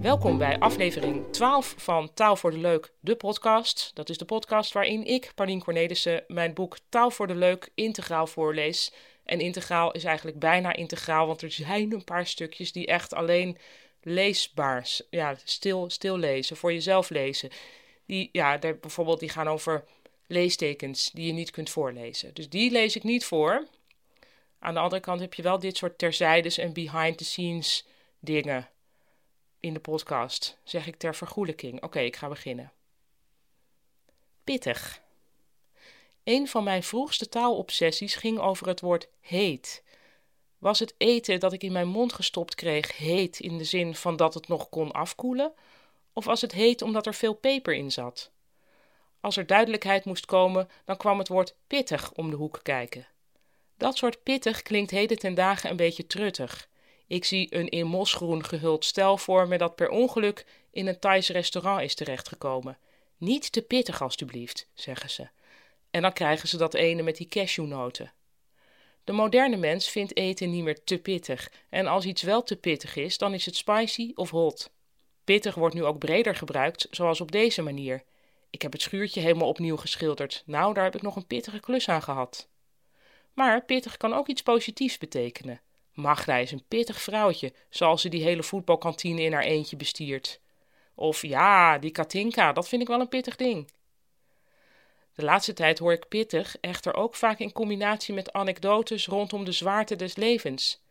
Welkom bij aflevering 12 van Taal voor de Leuk, de podcast. Dat is de podcast waarin ik, Paulien Cornelissen, mijn boek Taal voor de Leuk integraal voorlees. En integraal is eigenlijk bijna integraal, want er zijn een paar stukjes die echt alleen leesbaar, ja, stil, stil lezen, voor jezelf lezen. Die, ja, bijvoorbeeld, die gaan over leestekens die je niet kunt voorlezen. Dus die lees ik niet voor. Aan de andere kant heb je wel dit soort terzijdes en behind-the-scenes dingen in de podcast. Zeg ik ter vergoelijking. Oké, ik ga beginnen. Pittig. Een van mijn vroegste taalobsessies ging over het woord heet. Was het eten dat ik in mijn mond gestopt kreeg heet in de zin van dat het nog kon afkoelen? Of was het heet omdat er veel peper in zat? Als er duidelijkheid moest komen, dan kwam het woord pittig om de hoek kijken. Dat soort pittig klinkt heden ten dagen een beetje truttig. Ik zie een in mosgroen gehuld stel voor me dat per ongeluk in een Thais restaurant is terechtgekomen. Niet te pittig, alstublieft, zeggen ze. En dan krijgen ze dat ene met die cashewnoten. De moderne mens vindt eten niet meer te pittig. En als iets wel te pittig is, dan is het spicy of hot. Pittig wordt nu ook breder gebruikt, zoals op deze manier. Ik heb het schuurtje helemaal opnieuw geschilderd. Nou, daar heb ik nog een pittige klus aan gehad. Maar pittig kan ook iets positiefs betekenen. Magda is een pittig vrouwtje, zoals ze die hele voetbalkantine in haar eentje bestiert. Of ja, die Katinka, dat vind ik wel een pittig ding. De laatste tijd hoor ik pittig echter ook vaak in combinatie met anekdotes rondom de zwaarte des levens.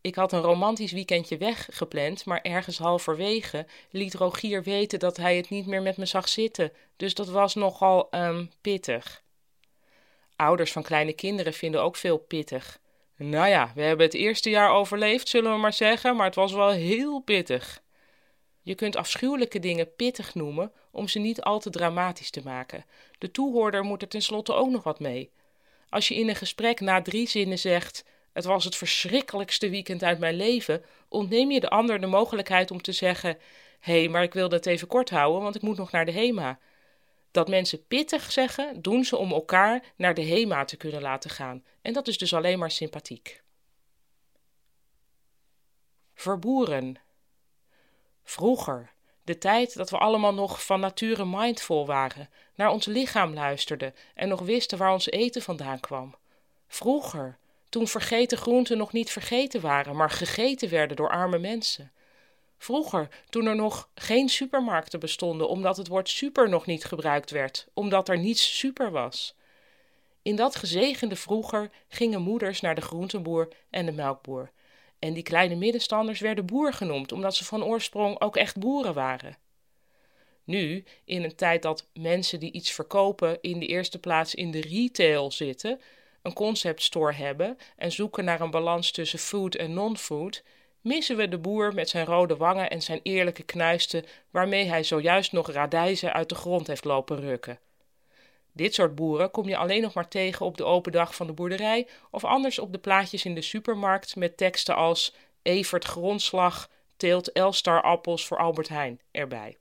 Ik had een romantisch weekendje weggepland, maar ergens halverwege liet Rogier weten dat hij het niet meer met me zag zitten, dus dat was nogal um, pittig. Ouders van kleine kinderen vinden ook veel pittig. Nou ja, we hebben het eerste jaar overleefd, zullen we maar zeggen, maar het was wel heel pittig. Je kunt afschuwelijke dingen pittig noemen om ze niet al te dramatisch te maken. De toehoorder moet er tenslotte ook nog wat mee. Als je in een gesprek na drie zinnen zegt: Het was het verschrikkelijkste weekend uit mijn leven, ontneem je de ander de mogelijkheid om te zeggen: Hé, hey, maar ik wilde het even kort houden, want ik moet nog naar de HEMA. Dat mensen pittig zeggen, doen ze om elkaar naar de HEMA te kunnen laten gaan. En dat is dus alleen maar sympathiek. Verboeren. Vroeger, de tijd dat we allemaal nog van nature mindful waren, naar ons lichaam luisterden en nog wisten waar ons eten vandaan kwam. Vroeger, toen vergeten groenten nog niet vergeten waren, maar gegeten werden door arme mensen. Vroeger, toen er nog geen supermarkten bestonden, omdat het woord super nog niet gebruikt werd, omdat er niets super was. In dat gezegende vroeger gingen moeders naar de groenteboer en de melkboer. En die kleine middenstanders werden boer genoemd, omdat ze van oorsprong ook echt boeren waren. Nu, in een tijd dat mensen die iets verkopen in de eerste plaats in de retail zitten, een conceptstore hebben en zoeken naar een balans tussen food en non-food, missen we de boer met zijn rode wangen en zijn eerlijke knuisten, waarmee hij zojuist nog radijzen uit de grond heeft lopen rukken. Dit soort boeren kom je alleen nog maar tegen op de open dag van de boerderij of anders op de plaatjes in de supermarkt met teksten als Evert Grondslag teelt Elstar appels voor Albert Heijn erbij.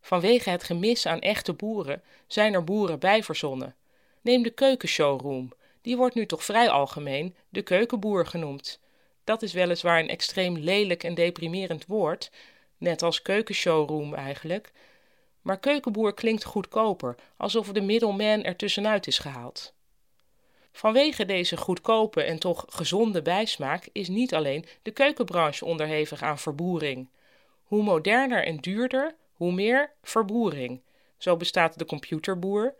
Vanwege het gemis aan echte boeren zijn er boeren bij verzonnen. Neem de keukenshowroom, die wordt nu toch vrij algemeen de keukenboer genoemd. Dat is weliswaar een extreem lelijk en deprimerend woord, net als keukenshowroom eigenlijk. Maar keukenboer klinkt goedkoper, alsof de middleman er tussenuit is gehaald. Vanwege deze goedkope en toch gezonde bijsmaak is niet alleen de keukenbranche onderhevig aan verboering. Hoe moderner en duurder, hoe meer verboering. Zo bestaat de computerboer,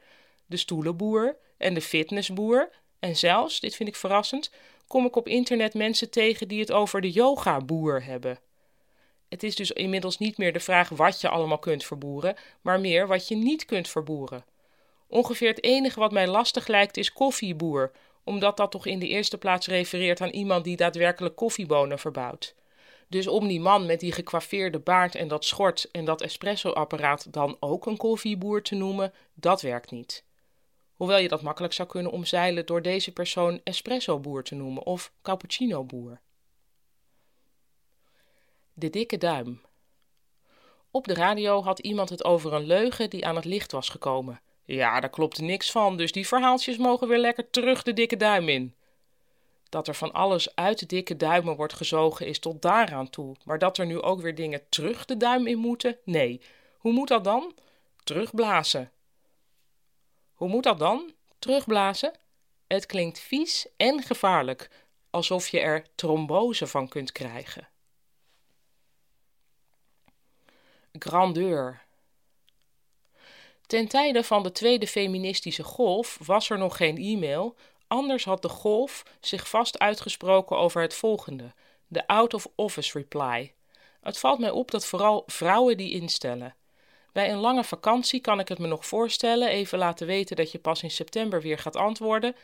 de stoelenboer en de fitnessboer en zelfs, dit vind ik verrassend, kom ik op internet mensen tegen die het over de yoga-boer hebben. Het is dus inmiddels niet meer de vraag wat je allemaal kunt verboeren, maar meer wat je niet kunt verboeren. Ongeveer het enige wat mij lastig lijkt is koffieboer, omdat dat toch in de eerste plaats refereert aan iemand die daadwerkelijk koffiebonen verbouwt. Dus om die man met die gekwaffeerde baard en dat schort en dat espresso-apparaat dan ook een koffieboer te noemen, dat werkt niet. Hoewel je dat makkelijk zou kunnen omzeilen door deze persoon espresso-boer te noemen of cappuccino-boer. De dikke duim. Op de radio had iemand het over een leugen die aan het licht was gekomen. Ja, daar klopte niks van, dus die verhaaltjes mogen weer lekker terug de dikke duim in. Dat er van alles uit de dikke duimen wordt gezogen is tot daaraan toe, maar dat er nu ook weer dingen terug de duim in moeten? Nee. Hoe moet dat dan? Terugblazen. Hoe moet dat dan? Terugblazen? Het klinkt vies en gevaarlijk, alsof je er trombose van kunt krijgen. Grandeur. Ten tijde van de tweede feministische golf was er nog geen e-mail, anders had de golf zich vast uitgesproken over het volgende: de out-of-office reply. Het valt mij op dat vooral vrouwen die instellen. Bij een lange vakantie kan ik het me nog voorstellen, even laten weten dat je pas in september weer gaat antwoorden.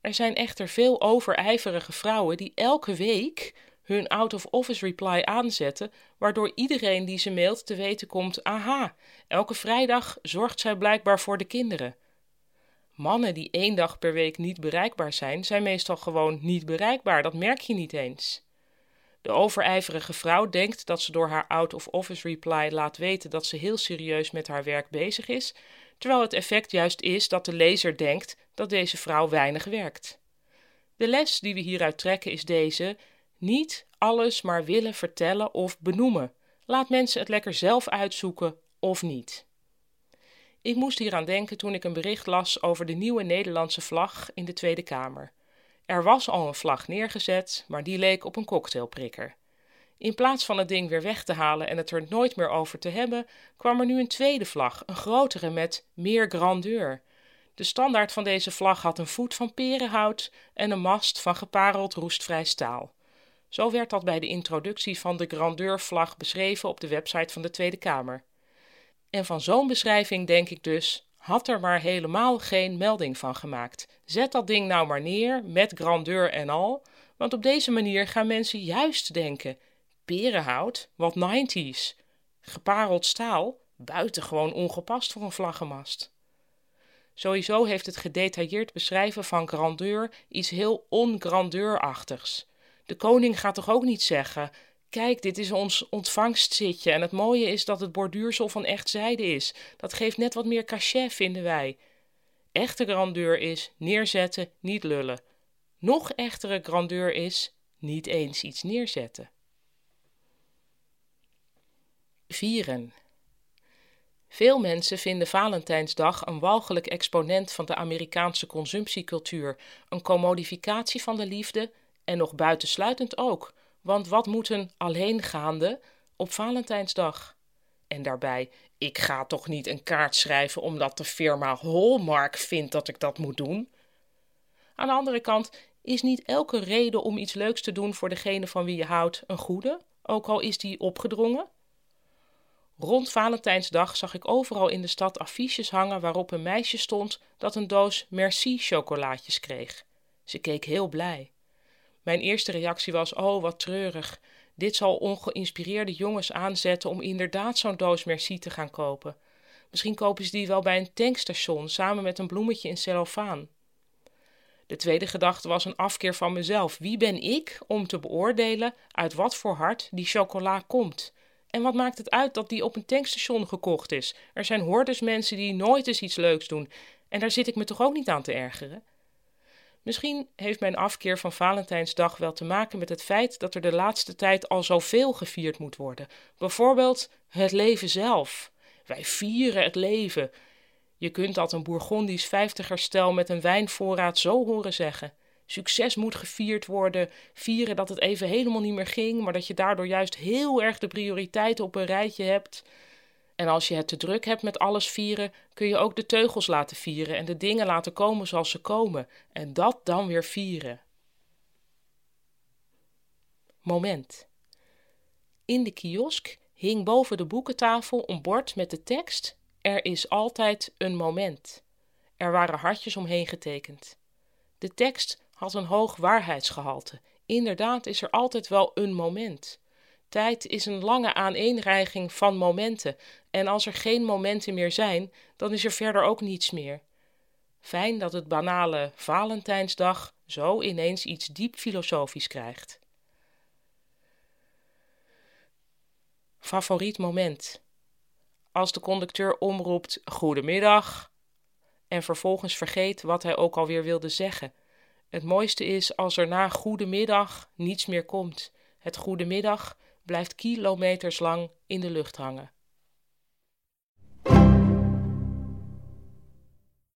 Er zijn echter veel overijverige vrouwen die elke week hun out-of-office reply aanzetten, waardoor iedereen die ze mailt te weten komt: aha, elke vrijdag zorgt zij blijkbaar voor de kinderen. Mannen die één dag per week niet bereikbaar zijn, zijn meestal gewoon niet bereikbaar, dat merk je niet eens. De overijverige vrouw denkt dat ze door haar out-of-office reply laat weten dat ze heel serieus met haar werk bezig is, terwijl het effect juist is dat de lezer denkt dat deze vrouw weinig werkt. De les die we hieruit trekken is deze: niet alles maar willen vertellen of benoemen. Laat mensen het lekker zelf uitzoeken of niet. Ik moest hieraan denken toen ik een bericht las over de nieuwe Nederlandse vlag in de Tweede Kamer. Er was al een vlag neergezet, maar die leek op een cocktailprikker. In plaats van het ding weer weg te halen en het er nooit meer over te hebben, kwam er nu een tweede vlag, een grotere met meer grandeur. De standaard van deze vlag had een voet van perenhout en een mast van gepareld roestvrij staal. Zo werd dat bij de introductie van de grandeurvlag beschreven op de website van de Tweede Kamer. En van zo'n beschrijving denk ik dus: had er maar helemaal geen melding van gemaakt. Zet dat ding nou maar neer, met grandeur en al, want op deze manier gaan mensen juist denken: perenhout, wat 90s. Gepareld staal, buitengewoon ongepast voor een vlaggenmast. Sowieso heeft het gedetailleerd beschrijven van grandeur iets heel ongrandeurachtigs. De koning gaat toch ook niet zeggen: Kijk, dit is ons ontvangstzitje en het mooie is dat het borduursel van echt zijde is. Dat geeft net wat meer cachet, vinden wij. Echte grandeur is neerzetten, niet lullen. Nog echtere grandeur is niet eens iets neerzetten. Vieren. Veel mensen vinden Valentijnsdag een walgelijk exponent van de Amerikaanse consumptiecultuur, een commodificatie van de liefde en nog buitensluitend ook, want wat moet een alleengaande op Valentijnsdag? En daarbij, ik ga toch niet een kaart schrijven omdat de firma Hallmark vindt dat ik dat moet doen? Aan de andere kant is niet elke reden om iets leuks te doen voor degene van wie je houdt een goede, ook al is die opgedrongen? Rond Valentijnsdag zag ik overal in de stad affiches hangen waarop een meisje stond dat een doos Merci chocolaatjes kreeg. Ze keek heel blij. Mijn eerste reactie was: Oh, wat treurig. Dit zal ongeïnspireerde jongens aanzetten om inderdaad zo'n doos merci te gaan kopen. Misschien kopen ze die wel bij een tankstation samen met een bloemetje in cellofaan. De tweede gedachte was een afkeer van mezelf. Wie ben ik om te beoordelen uit wat voor hart die chocola komt? En wat maakt het uit dat die op een tankstation gekocht is? Er zijn hordes mensen die nooit eens iets leuks doen. En daar zit ik me toch ook niet aan te ergeren? Misschien heeft mijn afkeer van Valentijnsdag wel te maken met het feit dat er de laatste tijd al zoveel gevierd moet worden. Bijvoorbeeld het leven zelf. Wij vieren het leven. Je kunt dat een Bourgondisch vijftigerstel met een wijnvoorraad zo horen zeggen. Succes moet gevierd worden, vieren dat het even helemaal niet meer ging, maar dat je daardoor juist heel erg de prioriteiten op een rijtje hebt. En als je het te druk hebt met alles vieren, kun je ook de teugels laten vieren en de dingen laten komen zoals ze komen. En dat dan weer vieren. Moment. In de kiosk hing boven de boekentafel een bord met de tekst: Er is altijd een moment. Er waren hartjes omheen getekend. De tekst had een hoog waarheidsgehalte. Inderdaad is er altijd wel een moment. Tijd is een lange aaneenreiging van momenten, en als er geen momenten meer zijn, dan is er verder ook niets meer. Fijn dat het banale Valentijnsdag zo ineens iets diep filosofisch krijgt. Favoriet moment. Als de conducteur omroept goedemiddag en vervolgens vergeet wat hij ook alweer wilde zeggen. Het mooiste is als er na goedemiddag niets meer komt. Het goedemiddag blijft kilometers lang in de lucht hangen.